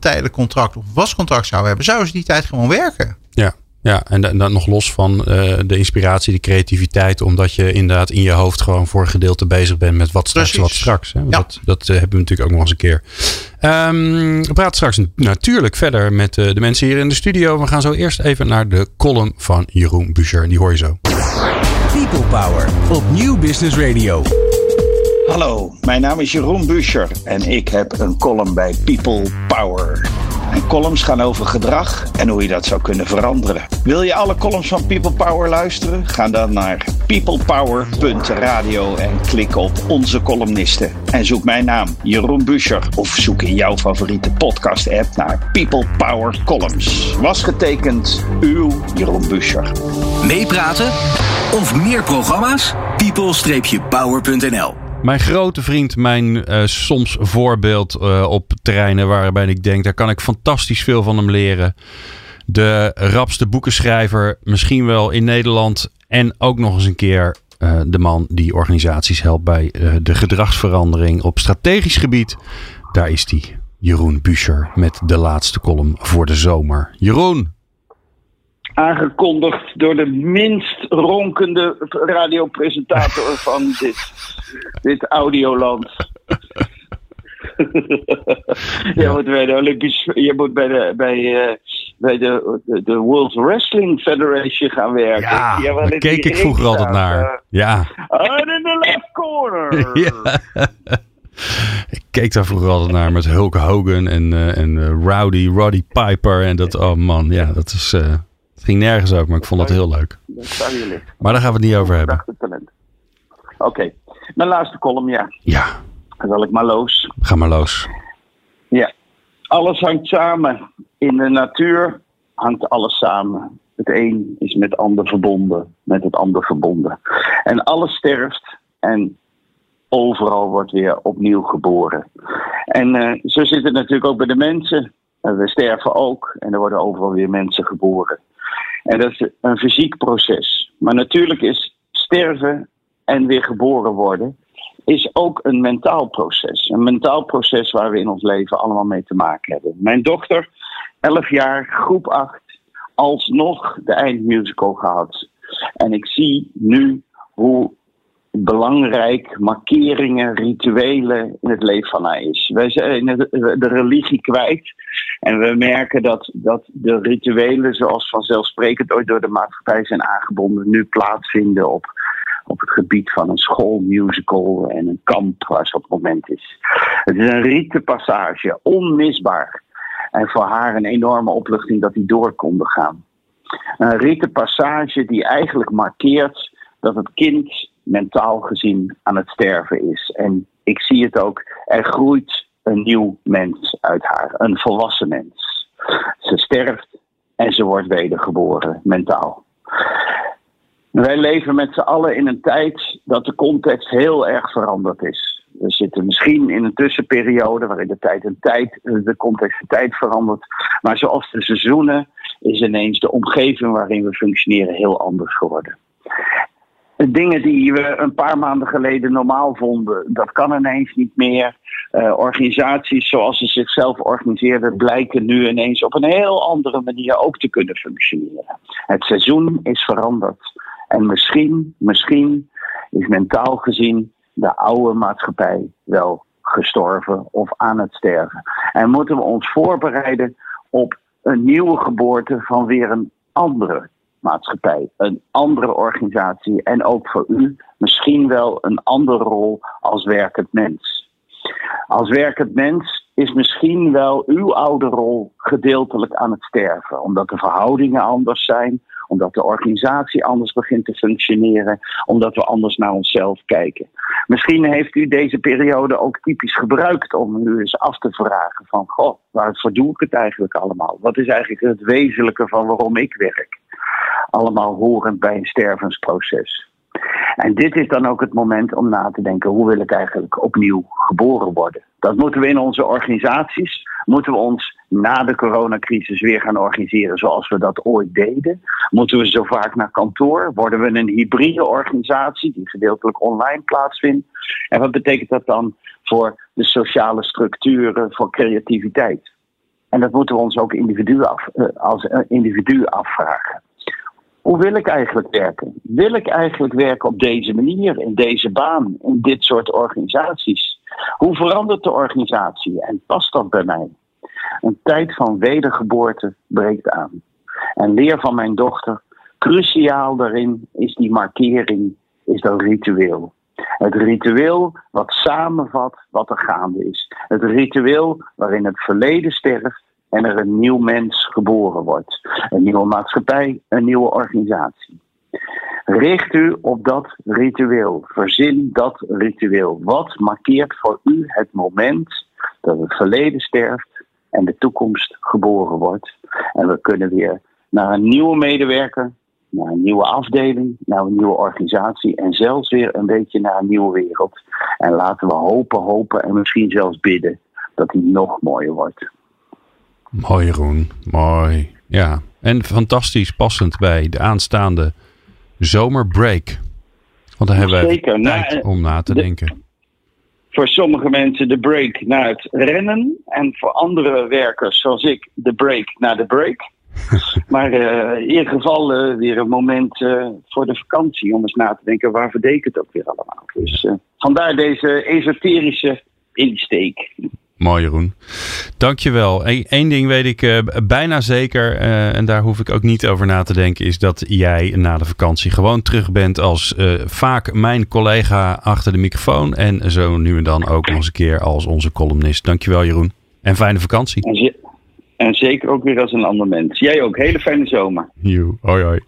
Speaker 4: tijdelijk contract of een vast contract zouden hebben. Zouden ze die tijd gewoon werken.
Speaker 1: Ja, ja en dan dan nog los van uh, de inspiratie, de creativiteit. Omdat je inderdaad in je hoofd gewoon voor een gedeelte bezig bent met wat straks,
Speaker 4: Precies.
Speaker 1: wat straks. Hè? Want
Speaker 4: Ja.
Speaker 1: Dat, dat uh, hebben we natuurlijk ook nog eens een keer. Um, we praten straks natuurlijk verder met uh, de mensen hier in de studio. We gaan zo eerst even naar de column van Jeroen Buescher. Die hoor je zo.
Speaker 2: People Power op Nieuw Business Radio.
Speaker 6: Hallo, mijn naam is Jeroen Buescher en ik heb een column bij People Power. Mijn columns gaan over gedrag en hoe je dat zou kunnen veranderen. Wil je alle columns van People Power luisteren? Ga dan naar peoplepower.radio en klik op onze columnisten. En zoek mijn naam, Jeroen Buescher, of zoek in jouw favoriete podcast-app naar People Power Columns. Was getekend, uw Jeroen Buescher.
Speaker 2: Meepraten of meer programma's? people-power.nl
Speaker 1: Mijn grote vriend, mijn uh, soms voorbeeld uh, op terreinen waarbij ik denk, daar kan ik fantastisch veel van hem leren. De rapste boekenschrijver, misschien wel in Nederland. En ook nog eens een keer uh, de man die organisaties helpt bij de gedragsverandering op strategisch gebied. Daar is hij, Jeroen Buescher, met de laatste column voor de zomer. Jeroen,
Speaker 6: aangekondigd door de minst ronkende radiopresentator van dit, dit audioland. je moet bij de Olympisch, je moet bij de, bij, uh, bij de, de, World Wrestling Federation gaan werken.
Speaker 1: Ja, ja daar keek ik vroeger altijd naar. Uh, ja.
Speaker 6: And in the left corner.
Speaker 1: ja. Ik keek daar vroeger altijd naar met Hulk Hogan en, uh, en Rowdy, Roddy Piper. En dat, oh man, ja, dat is, het ging nergens ook, maar ik vond dat heel leuk. Maar daar gaan we het niet over hebben.
Speaker 6: Oké, okay. mijn laatste column, ja.
Speaker 1: Ja.
Speaker 6: Dan zal ik maar los.
Speaker 1: Ga maar los.
Speaker 6: Ja. Alles hangt samen. In de natuur hangt alles samen. Het een is met het ander verbonden, met het ander verbonden. En alles sterft en overal wordt weer opnieuw geboren. En uh, zo zit het natuurlijk ook bij de mensen. Uh, we sterven ook en er worden overal weer mensen geboren. En dat is een fysiek proces. Maar natuurlijk is sterven en weer geboren worden is ook een mentaal proces. Een mentaal proces waar we in ons leven allemaal mee te maken hebben. Mijn dochter, 11 jaar, groep 8, alsnog de eindmusical gehad. En ik zie nu hoe belangrijk markeringen, rituelen in het leven van haar is. Wij zijn de religie kwijt en we merken dat, dat de rituelen, zoals vanzelfsprekend ooit door de maatschappij zijn aangebonden, nu plaatsvinden op op het gebied van een schoolmusical en een kamp waar ze op het moment is. Het is een rietenpassage, onmisbaar. En voor haar een enorme opluchting dat die door konden gaan. Een rietenpassage die eigenlijk markeert dat het kind mentaal gezien aan het sterven is. En ik zie het ook, er groeit een nieuw mens uit haar, een volwassen mens. Ze sterft en ze wordt wedergeboren, mentaal. Wij leven met z'n allen in een tijd dat de context heel erg veranderd is. We zitten misschien in een tussenperiode waarin de tijd en tijd, de context en tijd verandert. Maar zoals de seizoenen is ineens de omgeving waarin we functioneren heel anders geworden. Dingen die we een paar maanden geleden normaal vonden, dat kan ineens niet meer. Uh, organisaties zoals ze zichzelf organiseerden, blijken nu ineens op een heel andere manier ook te kunnen functioneren. Het seizoen is veranderd. En misschien, misschien is mentaal gezien de oude maatschappij wel gestorven of aan het sterven. En moeten we ons voorbereiden op een nieuwe geboorte van weer een andere maatschappij, een andere organisatie en ook voor u misschien wel een andere rol als werkend mens. Als werkend mens is misschien wel uw oude rol gedeeltelijk aan het sterven, omdat de verhoudingen anders zijn, omdat de organisatie anders begint te functioneren, omdat we anders naar onszelf kijken. Misschien heeft u deze periode ook typisch gebruikt om u eens af te vragen van, goh, waarvoor doe ik het eigenlijk allemaal? Wat is eigenlijk het wezenlijke van waarom ik werk? Allemaal horend bij een stervensproces. En dit is dan ook het moment om na te denken: hoe wil ik eigenlijk opnieuw geboren worden? Dat moeten we in onze organisaties, moeten we ons na de coronacrisis weer gaan organiseren zoals we dat ooit deden? Moeten we zo vaak naar kantoor? Worden we een hybride organisatie die gedeeltelijk online plaatsvindt? En wat betekent dat dan voor de sociale structuren, voor creativiteit? En dat moeten we ons ook individu af, eh, als individu afvragen. Hoe wil ik eigenlijk werken? Wil ik eigenlijk werken op deze manier, in deze baan, in dit soort organisaties? Hoe verandert de organisatie en past dat bij mij? Een tijd van wedergeboorte breekt aan. En leer van mijn dochter, cruciaal daarin is die markering, is dat ritueel. Het ritueel wat samenvat wat er gaande is. Het ritueel waarin het verleden sterft en er een nieuw mens geboren wordt. Een nieuwe maatschappij, een nieuwe organisatie. Richt u op dat ritueel. Verzin dat ritueel. Wat markeert voor u het moment dat het verleden sterft en de toekomst geboren wordt? En we kunnen weer naar een nieuwe medewerker, naar een nieuwe afdeling, naar een nieuwe organisatie en zelfs weer een beetje naar een nieuwe wereld. En laten we hopen, hopen en misschien zelfs bidden dat die nog mooier wordt.
Speaker 1: Mooi Jeroen, mooi. Ja, en fantastisch passend bij de aanstaande zomerbreak. Want dan hebben we Zeker. tijd nou, om na te denken.
Speaker 6: Voor sommige mensen de break naar het rennen. En voor andere werkers zoals ik de break naar de break. maar uh, in ieder geval uh, weer een moment uh, voor de vakantie om eens na te denken waar verdekt het ook weer allemaal. Dus vandaar deze esoterische insteek.
Speaker 1: Mooi Jeroen. Dankjewel. Eén ding weet ik uh, bijna zeker, uh, en daar hoef ik ook niet over na te denken, is dat jij na de vakantie gewoon terug bent als uh, vaak mijn collega achter de microfoon en zo nu en dan ook nog eens een keer als onze columnist. Dankjewel Jeroen. En fijne vakantie.
Speaker 6: En, en zeker ook weer als een ander mens. Jij ook. Hele fijne zomer.
Speaker 1: You. Hoi hoi.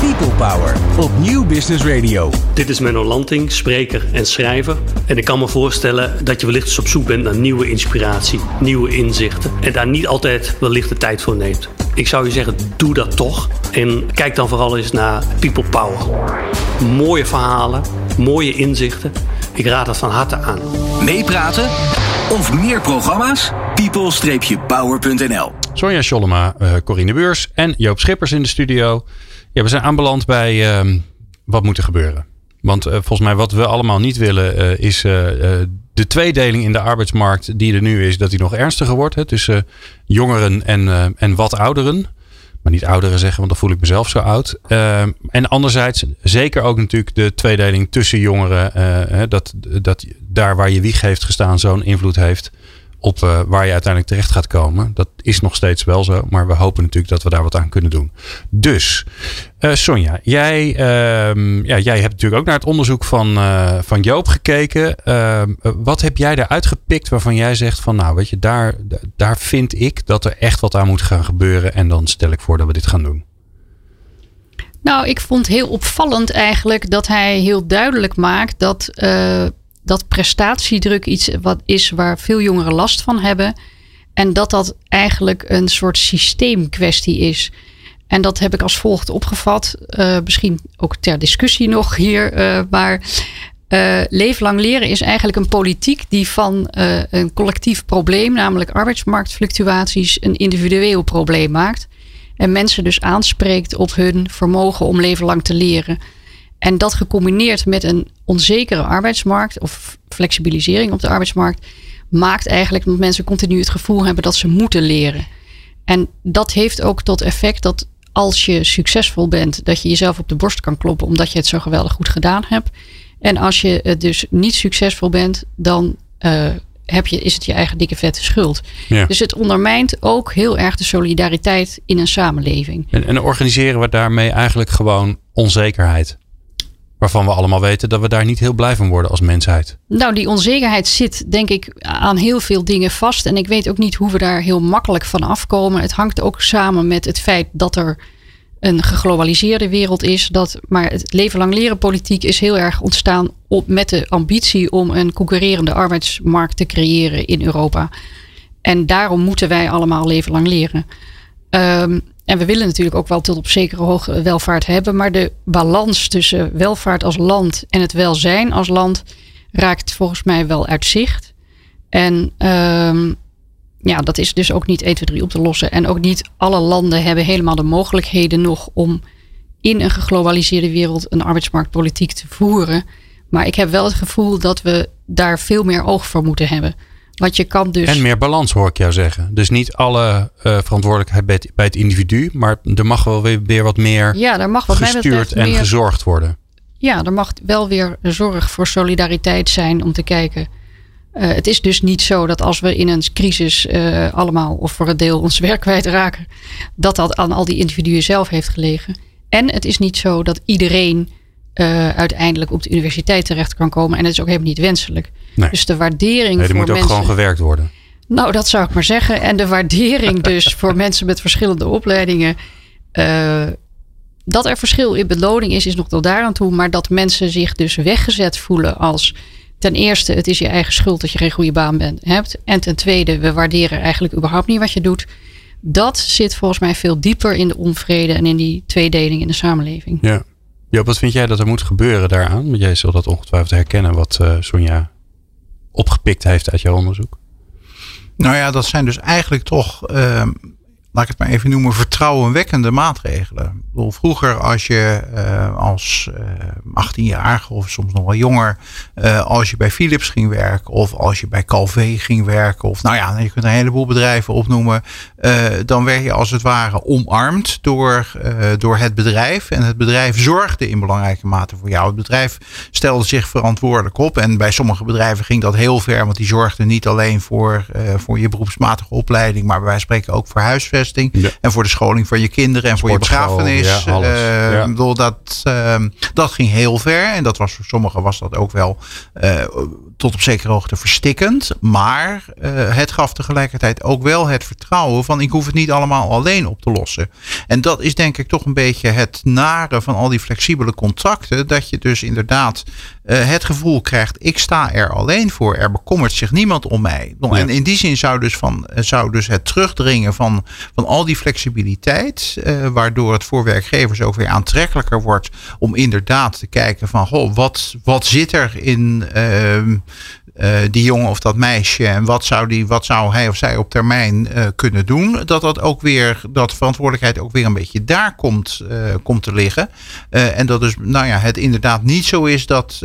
Speaker 2: People Power op Nieuw Business Radio.
Speaker 7: Dit is Menno Lanting, spreker en schrijver. En ik kan me voorstellen dat je wellicht eens op zoek bent naar nieuwe inspiratie, nieuwe inzichten. En daar niet altijd wellicht de tijd voor neemt. Ik zou je zeggen, doe dat toch. En kijk dan vooral eens naar People Power. Mooie verhalen, mooie inzichten. Ik raad het van harte aan.
Speaker 2: Meepraten of meer programma's? people-power.nl
Speaker 1: Sonja Schollema, uh, Corine Beurs en Joop Schippers in de studio. Ja, we zijn aanbeland bij uh, wat moet er gebeuren. Want uh, volgens mij wat we allemaal niet willen uh, is de tweedeling in de arbeidsmarkt die er nu is, dat die nog ernstiger wordt. Hè, tussen jongeren en, en wat ouderen. Maar niet ouderen zeggen, want dan voel ik mezelf zo oud. en anderzijds zeker ook natuurlijk de tweedeling tussen jongeren. dat, dat daar waar je wieg heeft gestaan zo'n invloed heeft op uh, waar je uiteindelijk terecht gaat komen. Dat is nog steeds wel zo, maar we hopen natuurlijk dat we daar wat aan kunnen doen. Dus, uh, Sonja, jij, uh, ja, jij hebt natuurlijk ook naar het onderzoek van, uh, van Joop gekeken. Ehm, wat heb jij eruit gepikt waarvan jij zegt van nou, weet je, daar, daar vind ik dat er echt wat aan moet gaan gebeuren en dan stel ik voor dat we dit gaan doen.
Speaker 3: Nou, ik vond heel opvallend eigenlijk dat hij heel duidelijk maakt dat dat prestatiedruk iets wat is waar veel jongeren last van hebben. En dat dat eigenlijk een soort systeemkwestie is. En dat heb ik als volgt opgevat. Uh, misschien ook ter discussie nog hier. Uh, maar uh, leeflang leren is eigenlijk een politiek die van een collectief probleem, namelijk arbeidsmarktfluctuaties, een individueel probleem maakt. En mensen dus aanspreekt op hun vermogen om leven lang te leren. En dat gecombineerd met een onzekere arbeidsmarkt of flexibilisering op de arbeidsmarkt, maakt eigenlijk dat mensen continu het gevoel hebben dat ze moeten leren. En dat heeft ook tot effect dat als je succesvol bent, dat je jezelf op de borst kan kloppen omdat je het zo geweldig goed gedaan hebt. En als je dus niet succesvol bent, dan uh, heb je, is het je eigen dikke vette schuld. Ja. Dus het ondermijnt ook heel erg de solidariteit in een samenleving.
Speaker 1: En, en organiseren we daarmee eigenlijk gewoon onzekerheid? Waarvan we allemaal weten dat we daar niet heel blij van worden als mensheid.
Speaker 3: Nou, die onzekerheid zit denk ik aan heel veel dingen vast. En ik weet ook niet hoe we daar heel makkelijk van afkomen. Het hangt ook samen met het feit dat er een geglobaliseerde wereld is. Dat, maar het leven lang leren politiek is heel erg ontstaan op, met de ambitie om een concurrerende arbeidsmarkt te creëren in Europa. En daarom moeten wij allemaal leven lang leren. Um, en we willen natuurlijk ook wel tot op zekere hoogte welvaart hebben. Maar de balans tussen welvaart als land en het welzijn als land raakt volgens mij wel uit zicht. En um, ja, dat is dus ook niet 1, 2, 3 op te lossen. En ook niet alle landen hebben helemaal de mogelijkheden nog om in een geglobaliseerde wereld een arbeidsmarktpolitiek te voeren. Maar ik heb wel het gevoel dat we daar veel meer oog voor moeten hebben. Want je kan dus.
Speaker 1: En meer balans hoor ik jou zeggen. Dus niet alle uh, verantwoordelijkheid bij het, bij het, individu, maar er mag wel weer, weer wat meer
Speaker 3: ja, er mag wat
Speaker 1: gestuurd en gezorgd worden.
Speaker 3: Ja, er mag wel weer zorg voor solidariteit zijn om te kijken. Uh, het is dus niet zo dat als we in een crisis uh, allemaal of voor een deel ons werk kwijtraken, dat dat aan al die individuen zelf heeft gelegen. En het is niet zo dat iedereen uiteindelijk op de universiteit terecht kan komen. En dat is ook helemaal niet wenselijk. Nee. Dus de waardering
Speaker 1: nee, er
Speaker 3: voor
Speaker 1: moet
Speaker 3: mensen...
Speaker 1: ook gewoon gewerkt worden.
Speaker 3: Nou, dat zou ik maar zeggen. En de waardering dus voor mensen met verschillende opleidingen. Uh, dat er verschil in beloning is, is nog tot daaraan toe. Maar dat mensen zich dus weggezet voelen als... Ten eerste, het is je eigen schuld dat je geen goede baan bent, hebt. En ten tweede, we waarderen eigenlijk überhaupt niet wat je doet. Dat zit volgens mij veel dieper in de onvrede en in die tweedeling in de samenleving.
Speaker 1: Ja. Joop, wat vind jij dat er moet gebeuren daaraan? Want jij zult dat ongetwijfeld herkennen wat uh, Sonja opgepikt heeft uit jouw onderzoek.
Speaker 4: Nou ja, dat zijn dus eigenlijk toch uh, laat ik het maar even noemen, vertrouwenwekkende maatregelen. Vroeger als je uh, als uh, 18-jarige of soms nog wel jonger, uh, als je bij Philips ging werken of als je bij Calvé ging werken of nou ja, je kunt een heleboel bedrijven opnoemen, dan werd je als het ware omarmd door, door het bedrijf en het bedrijf zorgde in belangrijke mate voor jou. Het bedrijf stelde zich verantwoordelijk op en bij sommige bedrijven ging dat heel ver, want die zorgden niet alleen voor, voor je beroepsmatige opleiding, maar van spreken ook voor huisvesting en voor de scholing van je kinderen en voor je begrafenis. Ja, uh, ja. bedoel, dat, uh, dat ging heel ver. En dat was voor sommigen was dat ook wel uh, tot op zekere hoogte verstikkend. Maar uh, het gaf tegelijkertijd ook wel het vertrouwen van ik hoef het niet allemaal alleen op te lossen. En dat is denk ik toch een beetje het nare van al die flexibele contracten. Dat je dus inderdaad het gevoel krijgt, ik sta er alleen voor. Er bekommert zich niemand om mij. Ja. En in die zin zou dus, van, zou dus het terugdringen van, van al die flexibiliteit, uh, waardoor het voor werkgevers ook weer aantrekkelijker wordt om inderdaad te kijken van, goh, wat, wat zit er in uh, die jongen of dat meisje en wat zou, die, wat zou hij of zij op termijn uh, kunnen doen, dat dat ook weer, dat verantwoordelijkheid ook weer een beetje daar komt, uh, komt te liggen. en dat dus, nou ja, het inderdaad niet zo is dat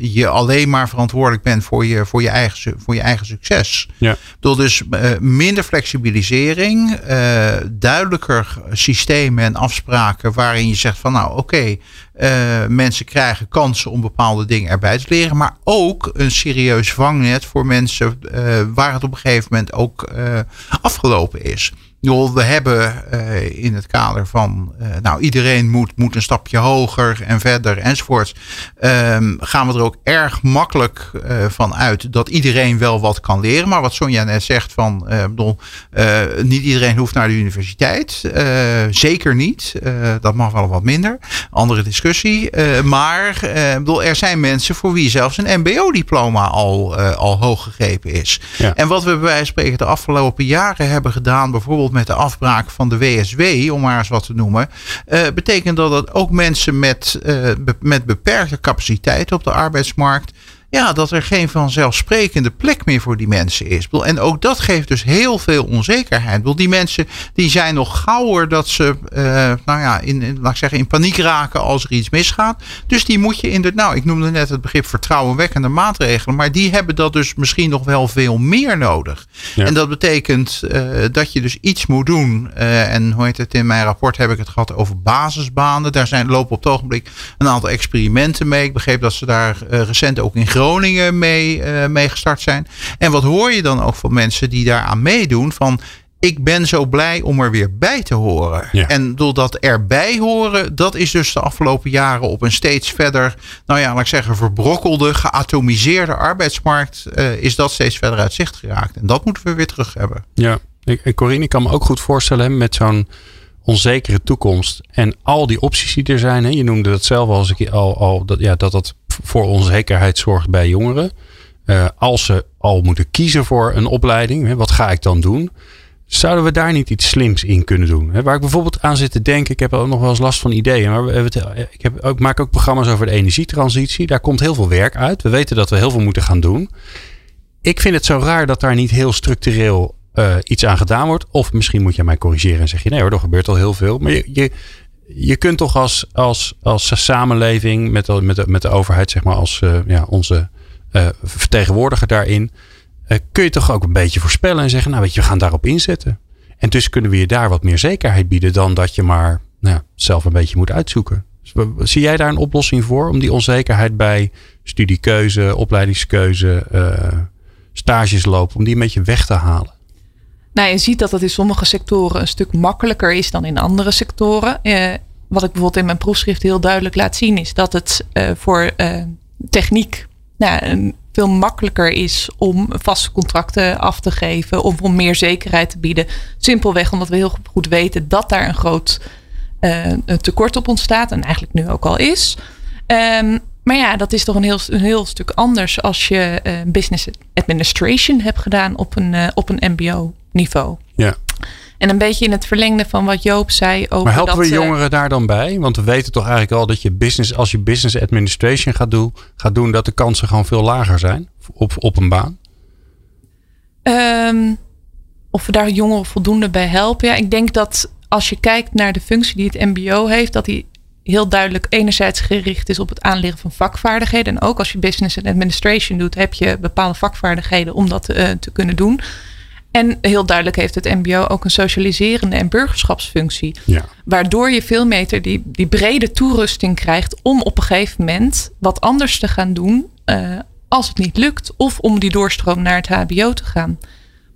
Speaker 4: je alleen maar verantwoordelijk bent voor je, voor je, eigen, voor je eigen succes. Ja. Door dus minder flexibilisering, duidelijker systemen en afspraken waarin je zegt van nou oké, okay, uh, mensen krijgen kansen om bepaalde dingen erbij te leren. Maar ook een serieus vangnet voor mensen uh, waar het op een gegeven moment ook uh, afgelopen is we hebben uh, in het kader van, uh, nou iedereen moet, moet een stapje hoger en verder enzovoorts. Um, gaan we er ook erg makkelijk uh, van uit dat iedereen wel wat kan leren. Maar wat Sonja net zegt van, bedoel, niet iedereen hoeft naar de universiteit. zeker niet. dat mag wel wat minder. Andere discussie. maar bedoel, er zijn mensen voor wie zelfs een mbo-diploma al, al hoog gegrepen is. Ja. En wat we bij wijze van spreken de afgelopen jaren hebben gedaan, bijvoorbeeld met de afbraak van de WSW, om maar eens wat te noemen, uh, betekent dat dat ook mensen met, be met beperkte capaciteit op de arbeidsmarkt ja, dat er geen vanzelfsprekende plek meer voor die mensen is. En ook dat geeft dus heel veel onzekerheid. Die mensen die zijn nog gauwer dat ze, uh, nou ja, in, in, laat ik zeggen, in paniek raken als er iets misgaat. Dus die moet je in de, nou, ik noemde net het begrip vertrouwenwekkende maatregelen, maar die hebben dat dus misschien nog wel veel meer nodig. Ja. En dat betekent uh, dat je dus iets moet doen. Uh, en hoe heet het, in mijn rapport heb ik het gehad over basisbanen. Daar zijn, lopen op het ogenblik een aantal experimenten mee. Ik begreep dat ze daar recent ook in Groningen mee, uh, mee gestart zijn. En wat hoor je dan ook van mensen die daaraan meedoen? Van ik ben zo blij om er weer bij te horen. Ja. En doordat erbij horen, dat is dus de afgelopen jaren op een steeds verder, nou ja, laat ik zeggen, verbrokkelde, geatomiseerde arbeidsmarkt, uh, is dat steeds verder uit zicht geraakt. En dat moeten we weer terug hebben.
Speaker 1: Ja, ik, Corinne, ik kan me ook goed voorstellen met zo'n onzekere toekomst en al die opties die er zijn. Hè, je noemde dat zelf al, als ik, al, al dat, ja, dat dat voor onzekerheid zorgt bij jongeren. Uh, als ze al moeten kiezen voor een opleiding, hè, wat ga ik dan doen? Zouden we daar niet iets slims in kunnen doen? Hè, waar ik bijvoorbeeld aan zit te denken, ik heb ook nog wel eens last van ideeën. Maar ik, heb, ik maak ook programma's over de energietransitie. Daar komt heel veel werk uit. We weten dat we heel veel moeten gaan doen. Ik vind het zo raar dat daar niet heel structureel uh, iets aan gedaan wordt. Of misschien moet je mij corrigeren en zeg je nee hoor, er gebeurt al heel veel. Maar je, je kunt toch als, als, als samenleving met de, met, met de overheid, zeg maar, als uh, ja, onze uh, vertegenwoordiger daarin, uh, kun je toch ook een beetje voorspellen en zeggen, nou weet je, we gaan daarop inzetten. En dus kunnen we je daar wat meer zekerheid bieden dan dat je maar nou, zelf een beetje moet uitzoeken. Dus, zie jij daar een oplossing voor om die onzekerheid bij studiekeuze, opleidingskeuze, stages lopen, om die een beetje weg te halen?
Speaker 5: Nou, je ziet dat het in sommige sectoren een stuk makkelijker is dan in andere sectoren. Eh, wat ik bijvoorbeeld in mijn proefschrift heel duidelijk laat zien, is dat het eh, voor uh, techniek nou, veel makkelijker is om vaste contracten af te geven of om meer zekerheid te bieden. Simpelweg omdat we heel goed weten dat daar een groot tekort op ontstaat en eigenlijk nu ook al is. Um, maar ja, dat is toch een heel, een heel stuk anders als je business administration hebt gedaan op een, op een MBO-niveau.
Speaker 1: Ja.
Speaker 5: En een beetje in het verlengde van wat Joop zei over.
Speaker 1: Maar helpen
Speaker 5: dat,
Speaker 1: we jongeren daar dan bij? Want we weten toch eigenlijk al dat je business, als je business administration gaat doen, gaat doen dat de kansen gewoon veel lager zijn op, op een baan?
Speaker 5: Um, of we daar jongeren voldoende bij helpen. Ja, ik denk dat als je kijkt naar de functie die het MBO heeft, dat die heel duidelijk enerzijds gericht is op het aanleren van vakvaardigheden. En ook als je business and administration doet, heb je bepaalde vakvaardigheden om dat uh, te kunnen doen. En heel duidelijk heeft het MBO ook een socialiserende en burgerschapsfunctie.
Speaker 1: Ja.
Speaker 5: Waardoor je veel meer die, die brede toerusting krijgt om op een gegeven moment wat anders te gaan doen uh, als het niet lukt. Of om die doorstroom naar het HBO te gaan.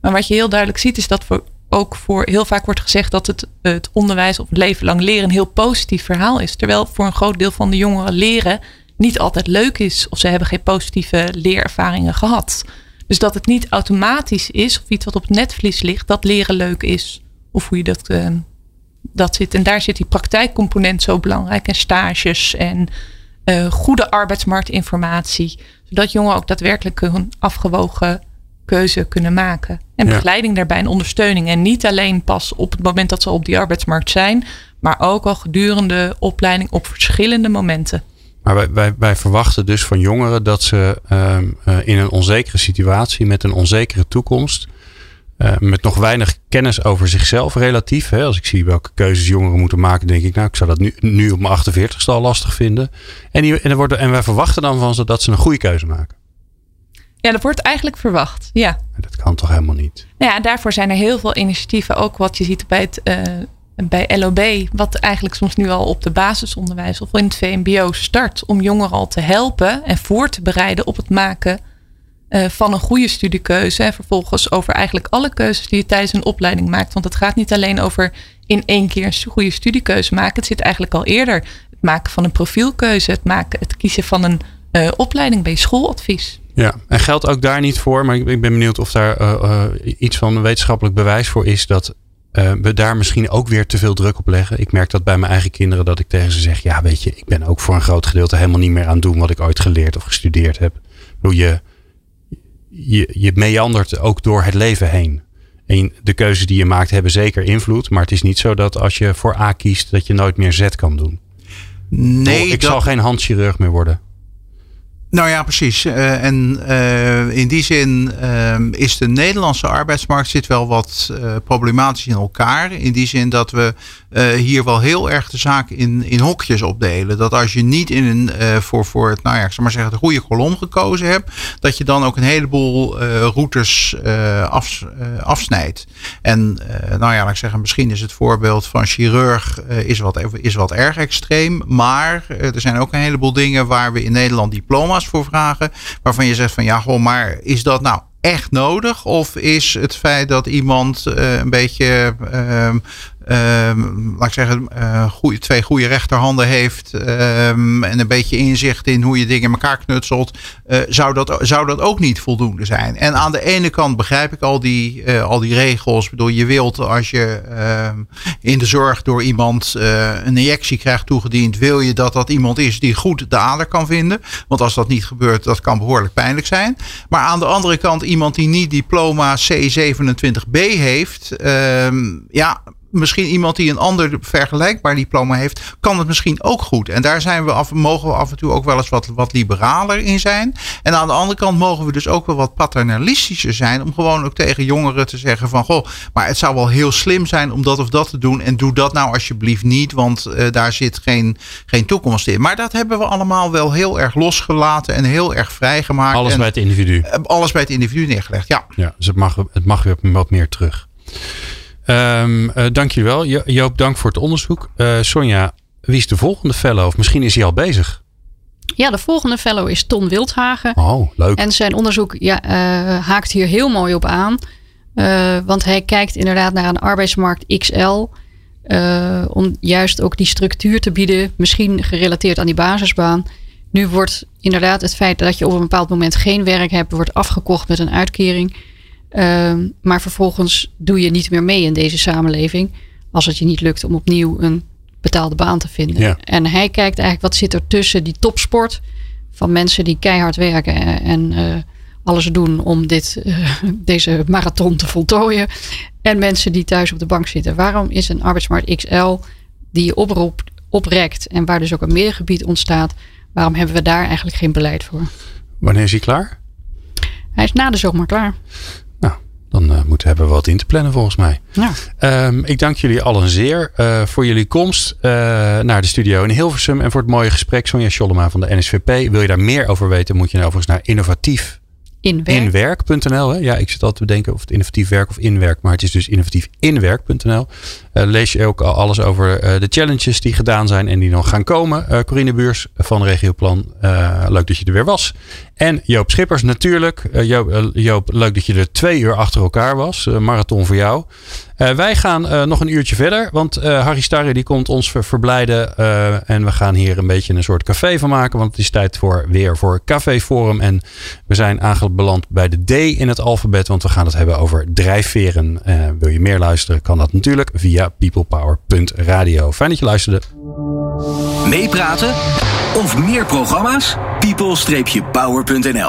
Speaker 5: Maar wat je heel duidelijk ziet is dat voor, ook voor heel vaak wordt gezegd dat het, het onderwijs of leven lang leren een heel positief verhaal is. Terwijl voor een groot deel van de jongeren leren niet altijd leuk is. Of ze hebben geen positieve leerervaringen gehad. Dus dat het niet automatisch is of iets wat op het netvlies ligt, dat leren leuk is. Of hoe je dat, uh, dat zit. En daar zit die praktijkcomponent zo belangrijk. En stages en uh, goede arbeidsmarktinformatie. Zodat jongeren ook daadwerkelijk een afgewogen keuze kunnen maken. En begeleiding daarbij en ondersteuning. En niet alleen pas op het moment dat ze op die arbeidsmarkt zijn, maar ook al gedurende opleiding op verschillende momenten.
Speaker 1: Maar wij, wij, wij verwachten dus van jongeren dat ze um, uh, in een onzekere situatie, met een onzekere toekomst, uh, met nog weinig kennis over zichzelf relatief. Hè, als ik zie welke keuzes jongeren moeten maken, denk ik, nou, ik zou dat nu, nu op mijn 48ste al lastig vinden. En, die, en, er wordt, en wij verwachten dan van ze dat ze een goede keuze maken.
Speaker 5: Ja, dat wordt eigenlijk verwacht. Ja.
Speaker 1: Dat kan toch helemaal niet?
Speaker 5: Nou ja, daarvoor zijn er heel veel initiatieven. Ook wat je ziet bij het uh, bij LOB, wat eigenlijk soms nu al op de basisonderwijs of in het VMBO start, om jongeren al te helpen en voor te bereiden op het maken uh, van een goede studiekeuze. En vervolgens over eigenlijk alle keuzes die je tijdens een opleiding maakt. Want het gaat niet alleen over in één keer een goede studiekeuze maken. Het zit eigenlijk al eerder. Het maken van een profielkeuze, het, maken, het kiezen van een uh, opleiding bij schooladvies.
Speaker 1: Ja, en geldt ook daar niet voor, maar ik ben benieuwd of daar uh, iets van wetenschappelijk bewijs voor is dat uh, we daar misschien ook weer te veel druk op leggen. Ik merk dat bij mijn eigen kinderen dat ik tegen ze zeg: Ja, weet je, ik ben ook voor een groot gedeelte helemaal niet meer aan het doen wat ik ooit geleerd of gestudeerd heb. Hoe je, je, je meandert ook door het leven heen. En de keuzes die je maakt hebben zeker invloed. Maar het is niet zo dat als je voor A kiest, dat je nooit meer Z kan doen.
Speaker 4: Nee,
Speaker 1: ik dat... zal geen handchirurg meer worden.
Speaker 4: Nou ja, precies. Uh, en uh, in die zin uh, is de Nederlandse arbeidsmarkt zit wel wat problematisch in elkaar. In die zin dat we hier wel heel erg de zaak in, in hokjes opdelen. Dat als je niet in een, voor, voor het, nou ja, ik zal maar zeggen, de goede kolom gekozen hebt, dat je dan ook een heleboel routes af, afsnijdt. En nou ja, laat ik zeggen, misschien is het voorbeeld van chirurg is, wat, is wat erg extreem. Maar er zijn ook een heleboel dingen waar we in Nederland diploma's voor vragen. Waarvan je zegt van ja, goh, maar is dat nou echt nodig? Of is het feit dat iemand een beetje uh, um, laat ik zeggen, uh, goeie, twee goede rechterhanden heeft um, en een beetje inzicht in hoe je dingen in elkaar knutselt, uh, zou, dat, zou dat ook niet voldoende zijn. En aan de ene kant begrijp ik al die, uh, al die regels. Ik bedoel, je wilt als je in de zorg door iemand een injectie krijgt toegediend, wil je dat dat iemand is die goed de ader kan vinden. Want als dat niet gebeurt, dat kan behoorlijk pijnlijk zijn. Maar aan de andere kant, iemand die niet diploma C27B heeft, ja, misschien iemand die een ander vergelijkbaar diploma heeft, kan het misschien ook goed. En daar zijn we af, mogen we af en toe ook wel eens wat, wat liberaler in zijn. En aan de andere kant mogen we dus ook wel wat paternalistischer zijn. Om gewoon ook tegen jongeren te zeggen van goh, maar het zou wel heel slim zijn om dat of dat te doen. En doe dat nou alsjeblieft niet, want uh, daar zit geen, geen toekomst in. Maar dat hebben we allemaal wel heel erg losgelaten en heel erg vrijgemaakt.
Speaker 1: Alles
Speaker 4: en,
Speaker 1: bij het individu.
Speaker 4: Alles bij het individu neergelegd, ja.
Speaker 1: Ja, dus het mag, het mag weer wat meer terug. Um, uh, dank je wel. Jo Joop, dank voor het onderzoek. Uh, Sonja, wie is de volgende fellow? Of misschien is hij al bezig.
Speaker 3: Ja, de volgende fellow is Ton Wildhagen.
Speaker 1: Oh, leuk.
Speaker 3: En zijn onderzoek ja, uh, haakt hier heel mooi op aan. want hij kijkt inderdaad naar een arbeidsmarkt XL. om juist ook die structuur te bieden. Misschien gerelateerd aan die basisbaan. Nu wordt inderdaad het feit dat je op een bepaald moment geen werk hebt, wordt afgekocht met een uitkering. Uh, maar vervolgens doe je niet meer mee in deze samenleving. Als het je niet lukt om opnieuw een betaalde baan te vinden.
Speaker 1: Ja.
Speaker 3: En hij kijkt eigenlijk wat zit er tussen die topsport. Van mensen die keihard werken en uh, alles doen om dit, uh, deze marathon te voltooien. En mensen die thuis op de bank zitten. Waarom is een arbeidsmarkt XL die je oproept, oprekt en waar dus ook een meergebied ontstaat. Waarom hebben we daar eigenlijk geen beleid voor?
Speaker 1: Wanneer is hij klaar?
Speaker 3: Hij is na de zomer klaar.
Speaker 1: Dan uh, moeten hebben we wat in te plannen volgens mij.
Speaker 3: Ja.
Speaker 1: Um, ik dank jullie allen zeer uh, voor jullie komst uh, naar de studio in Hilversum. En voor het mooie gesprek. Sonja Schollema van de NSVP. Wil je daar meer over weten moet je nou overigens naar innovatief inwerk.nl. Ja, ik zit altijd te bedenken of het innovatief werk of inwerk. Maar het is dus innovatiefinwerk.nl. Uh, lees je ook alles over uh, de challenges die gedaan zijn en die nog gaan komen. Uh, Corine Buurs van Regioplan, leuk dat je er weer was. En Joop Schippers natuurlijk. Joop, Joop, leuk dat je er twee uur achter elkaar was. marathon voor jou. wij gaan nog een uurtje verder, want Harry Starre die komt ons ver verblijden. en we gaan hier een beetje een soort café van maken, want het is tijd voor weer voor Café Forum. En we zijn aangebeland bij de D in het alfabet, want we gaan het hebben over drijfveren. wil je meer luisteren, kan dat natuurlijk via peoplepower.radio. Fijn dat je luisterde.
Speaker 2: Meepraten of meer programma's? people-power.nl